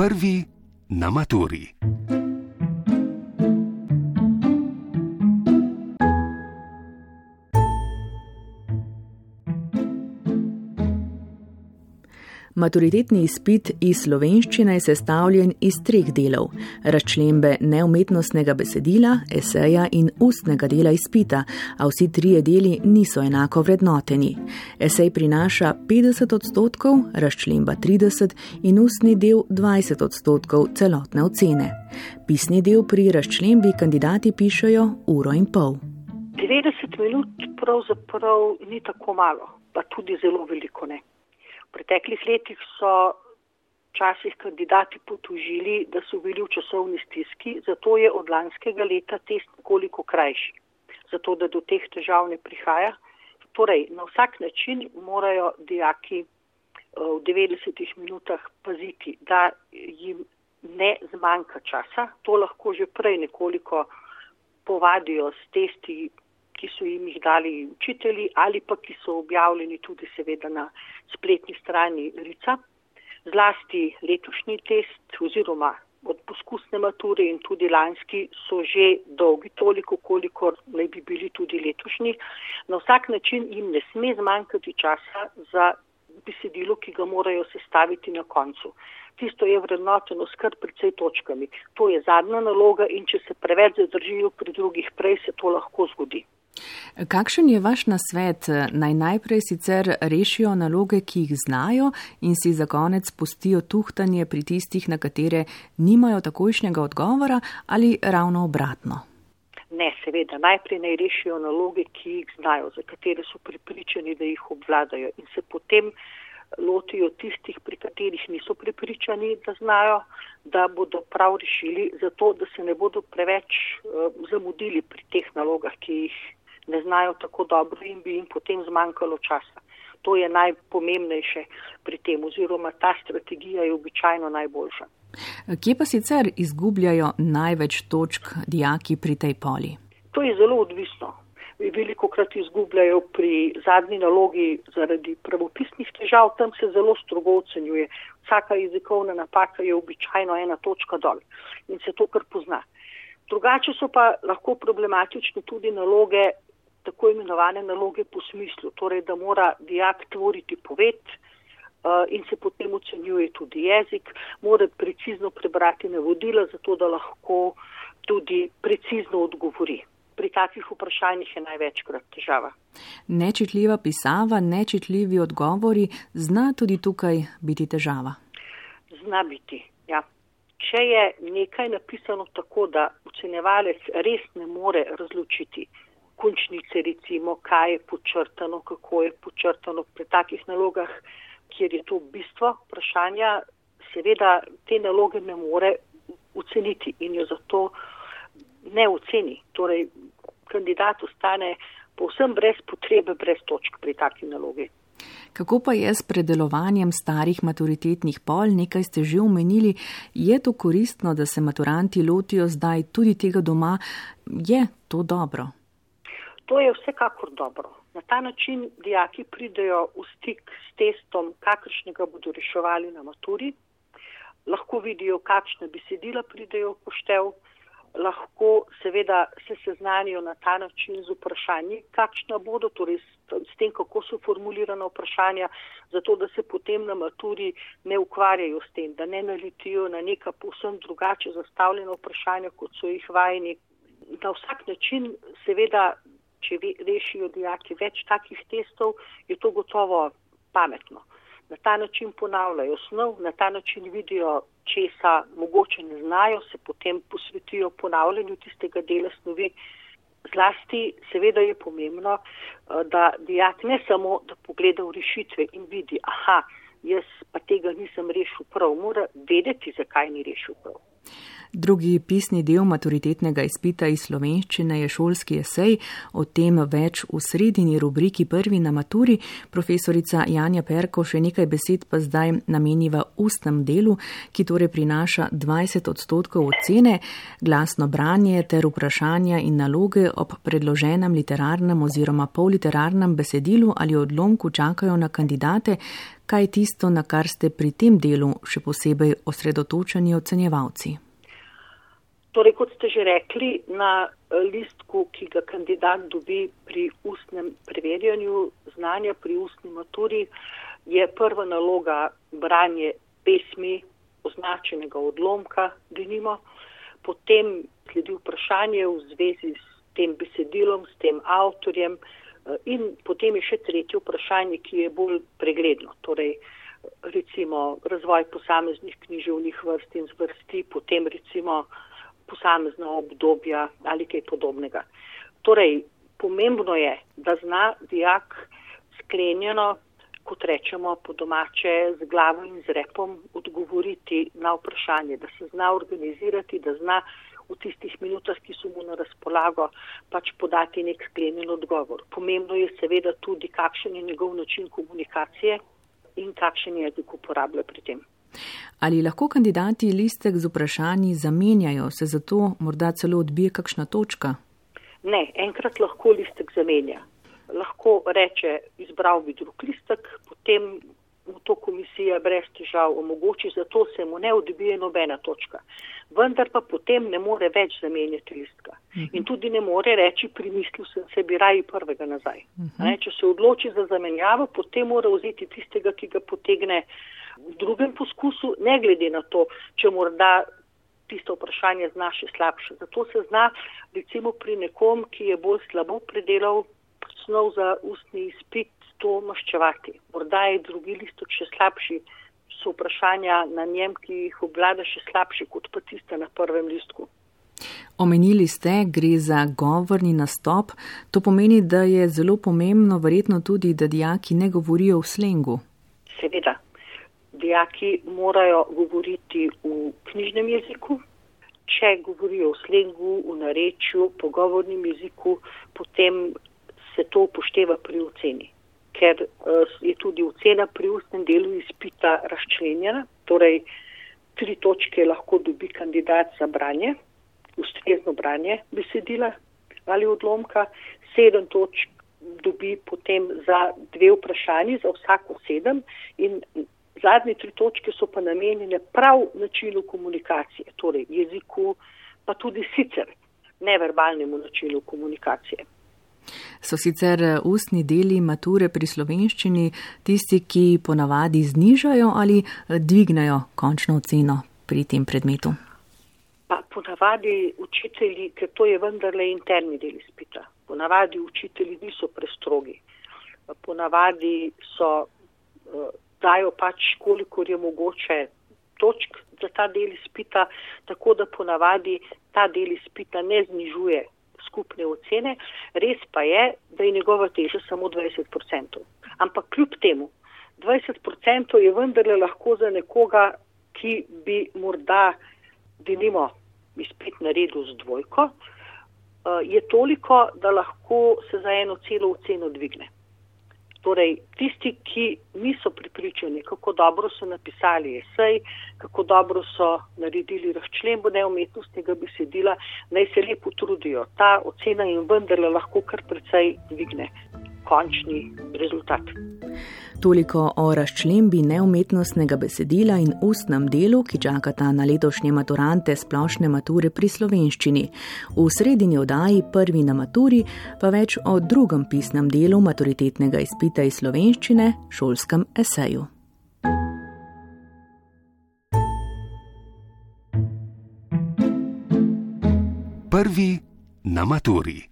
prvi na maturi. Maturitetni izpit iz slovenščine je sestavljen iz treh delov: razčlembe neumetnostnega besedila, eseja in ustnega dela izpita, a vsi trije deli niso enako vrednoteni. Esej prinaša 50 odstotkov, razčlemba 30 in ustni del 20 odstotkov celotne ocene. Pisni del pri razčlembi kandidati pišejo uro in pol. 90 minut pravzaprav ni tako malo, pa tudi zelo veliko ne. V preteklih letih so včasih kandidati potužili, da so bili v časovni stiski, zato je od lanskega leta test nekoliko krajši, zato da do teh težav ne prihaja. Torej, na vsak način morajo dijaki eh, v 90 minutah paziti, da jim ne zmanjka časa. To lahko že prej nekoliko povadijo s testi, ki so jim jih dali učitelji ali pa ki so objavljeni tudi seveda na spletni strani Rica. Zlasti letošnji test oziroma od poskusne mature in tudi lanski so že dolgi toliko, koliko naj bi bili tudi letošnji. Na vsak način jim ne sme zmanjkati časa za besedilo, ki ga morajo sestaviti na koncu. Tisto je vrednoteno skr precej točkami. To je zadnja naloga in če se preveč zadržijo pri drugih, prej se to lahko zgodi. Kakšen je vaš nasvet? Naj najprej sicer rešijo naloge, ki jih znajo in si za konec pustijo tuhtanje pri tistih, na katere nimajo takojšnjega odgovora ali ravno obratno? Ne, seveda, najprej naj rešijo naloge, ki jih znajo, za katere so pripričani, da jih obvladajo in se potem lotijo tistih, pri katerih niso pripričani, da znajo, da bodo prav rešili, zato da se ne bodo preveč uh, zamudili pri teh nalogah, ki jih ne znajo tako dobro in bi jim potem zmanjkalo časa. To je najpomembnejše pri tem oziroma ta strategija je običajno najboljša. Kje pa sicer izgubljajo največ točk dijaki pri tej poli? To je zelo odvisno. Veliko krat izgubljajo pri zadnji nalogi zaradi pravopisnih težav, tam se zelo strogo ocenjuje. Vsaka jezikovna napaka je običajno ena točka dol in se to kar pozna. Drugače so pa lahko problematične tudi naloge tako imenovane naloge po smislu, torej da mora dijak tvoriti poved uh, in se potem ocenjuje tudi jezik, mora precizno prebrati navodila, zato da lahko tudi precizno odgovori. Pri takih vprašanjih je največkrat težava. Nečitljiva pisava, nečitljivi odgovori, zna tudi tukaj biti težava. Zna biti, ja. Če je nekaj napisano tako, da ocenjevalec res ne more razločiti, končnice, recimo, kaj je počrtano, kako je počrtano pri takih nalogah, kjer je to bistvo vprašanja, seveda te naloge ne more oceniti in jo zato ne oceni. Torej, kandidat ostane povsem brez potrebe, brez točk pri taki nalogi. Kako pa je s predelovanjem starih maturitetnih pol? Nekaj ste že omenili. Je to koristno, da se maturanti lotijo zdaj tudi tega doma? Je to dobro? To je vsekakor dobro. Na ta način dijaki pridejo v stik s testom, kakršnega bodo reševali na maturi, lahko vidijo, kakšne besedila pridejo v poštev, lahko seveda se seznanijo na ta način z vprašanji, kakšna bodo, torej s tem, kako so formulirana vprašanja, zato da se potem na maturi ne ukvarjajo s tem, da ne naletijo na neka povsem drugače zastavljena vprašanja, kot so jih vajeni. Na vsak način seveda če rešijo dijaki več takih testov, je to gotovo pametno. Na ta način ponavljajo snov, na ta način vidijo, česa mogoče ne znajo, se potem posvetijo ponavljanju tistega dela snovi. Zlasti seveda je pomembno, eh, da dijak ne samo, da pogleda v rešitve in vidi, aha, jaz pa tega nisem rešil prav, mora vedeti, zakaj ni rešil prav. Drugi pisni del maturitetnega izpita iz slovenščine je šolski esej, o tem več v sredini rubriki prvi na maturi. Profesorica Janja Perko še nekaj besed pa zdaj nameniva ustnem delu, ki torej prinaša 20 odstotkov ocene, glasno branje ter vprašanja in naloge ob predloženem literarnem oziroma polliterarnem besedilu ali odlomku čakajo na kandidate, kaj je tisto, na kar ste pri tem delu še posebej osredotočeni ocenjevalci? Torej, kot ste že rekli, na eh, listku, ki ga kandidat dobi pri ustnem preverjanju znanja, pri ustni maturi, je prva naloga branje pesmi, označenega odlomka, denimo, potem sledi vprašanje v zvezi s tem besedilom, s tem avtorjem eh, in potem je še tretje vprašanje, ki je bolj pregledno. Torej, recimo razvoj posameznih književnih vrst in zvrsti, potem recimo posamezna obdobja ali kaj podobnega. Torej, pomembno je, da zna dijak sklenjeno kot rečemo po domače, z glavo in z repom odgovoriti na vprašanje, da se zna organizirati, da zna v tistih minutah, ki so mu na razpolago, pač podati nek sklenjen odgovor. Pomembno je seveda tudi, kakšen je njegov način komunikacije in kakšen jezik uporablja pri tem. Ali lahko kandidati listek z vprašanji zamenjajo, se zato morda celo odbije kakšna točka? Ne, enkrat lahko listek zamenja lahko reče, izbral bi drug listek, potem mu to komisija brez težav omogoči, zato se mu ne odbije nobena točka. Vendar pa potem ne more več zamenjati listka. Mhm. In tudi ne more reči, primislil sem se, bi raji prvega nazaj. Mhm. Ne, če se odloči za zamenjavo, potem mora vzeti tistega, ki ga potegne v drugem poskusu, ne glede na to, če morda tisto vprašanje zna še slabše. Zato se zna, recimo pri nekom, ki je bolj slabo predelal snov za ustni izpit to maščevati. Morda je drugi listok še slabši, so vprašanja na njem, ki jih obvlada še slabši kot pa tiste na prvem listku. Omenili ste, gre za govorni nastop. To pomeni, da je zelo pomembno verjetno tudi, da dijaki ne govorijo v slengu. Seveda. Dijaki morajo govoriti v knjižnem jeziku. Če govorijo v slengu, v narečju, pogovornem jeziku, potem se to upošteva pri oceni, ker uh, je tudi ocena pri ustnem delu izpita razčlenjena, torej tri točke lahko dobi kandidat za branje, ustrezno branje besedila ali odlomka, sedem točk dobi potem za dve vprašanji, za vsako sedem in zadnje tri točke so pa namenjene prav načinu komunikacije, torej jeziku, pa tudi sicer neverbalnemu načinu komunikacije. So sicer eh, ustni deli mature pri slovenščini tisti, ki ponavadi znižajo ali eh, dvignajo končno oceno pri tem predmetu? Pa ponavadi učitelji, ker to je vendarle interni del izpita, ponavadi učitelji niso prestrogi. Ponavadi so, eh, dajo pač kolikor je mogoče točk za ta del izpita, tako da ponavadi ta del izpita ne znižuje skupne ocene, res pa je, da je njegova teža samo 20%. Ampak kljub temu, 20% je vendarle lahko za nekoga, ki bi morda, denimo, izpet naredil z dvojko, eh, je toliko, da lahko se za eno celo oceno dvigne. Torej, tisti, ki niso pripričani, kako dobro so napisali esej, kako dobro so naredili razčlembo neumetnostnega besedila, naj se lepo trudijo. Ta ocena jim vendarle lahko kar precej dvigne končni rezultat. Toliko o razčlembi neumetnostnega besedila in ustnem delu, ki čakata na letošnje maturante splošne mature pri slovenščini. V sredini oddaji prvi na maturi pa več o drugem pisnem delu maturitetnega izpita iz slovenščine, šolskem eseju. Prvi na maturi.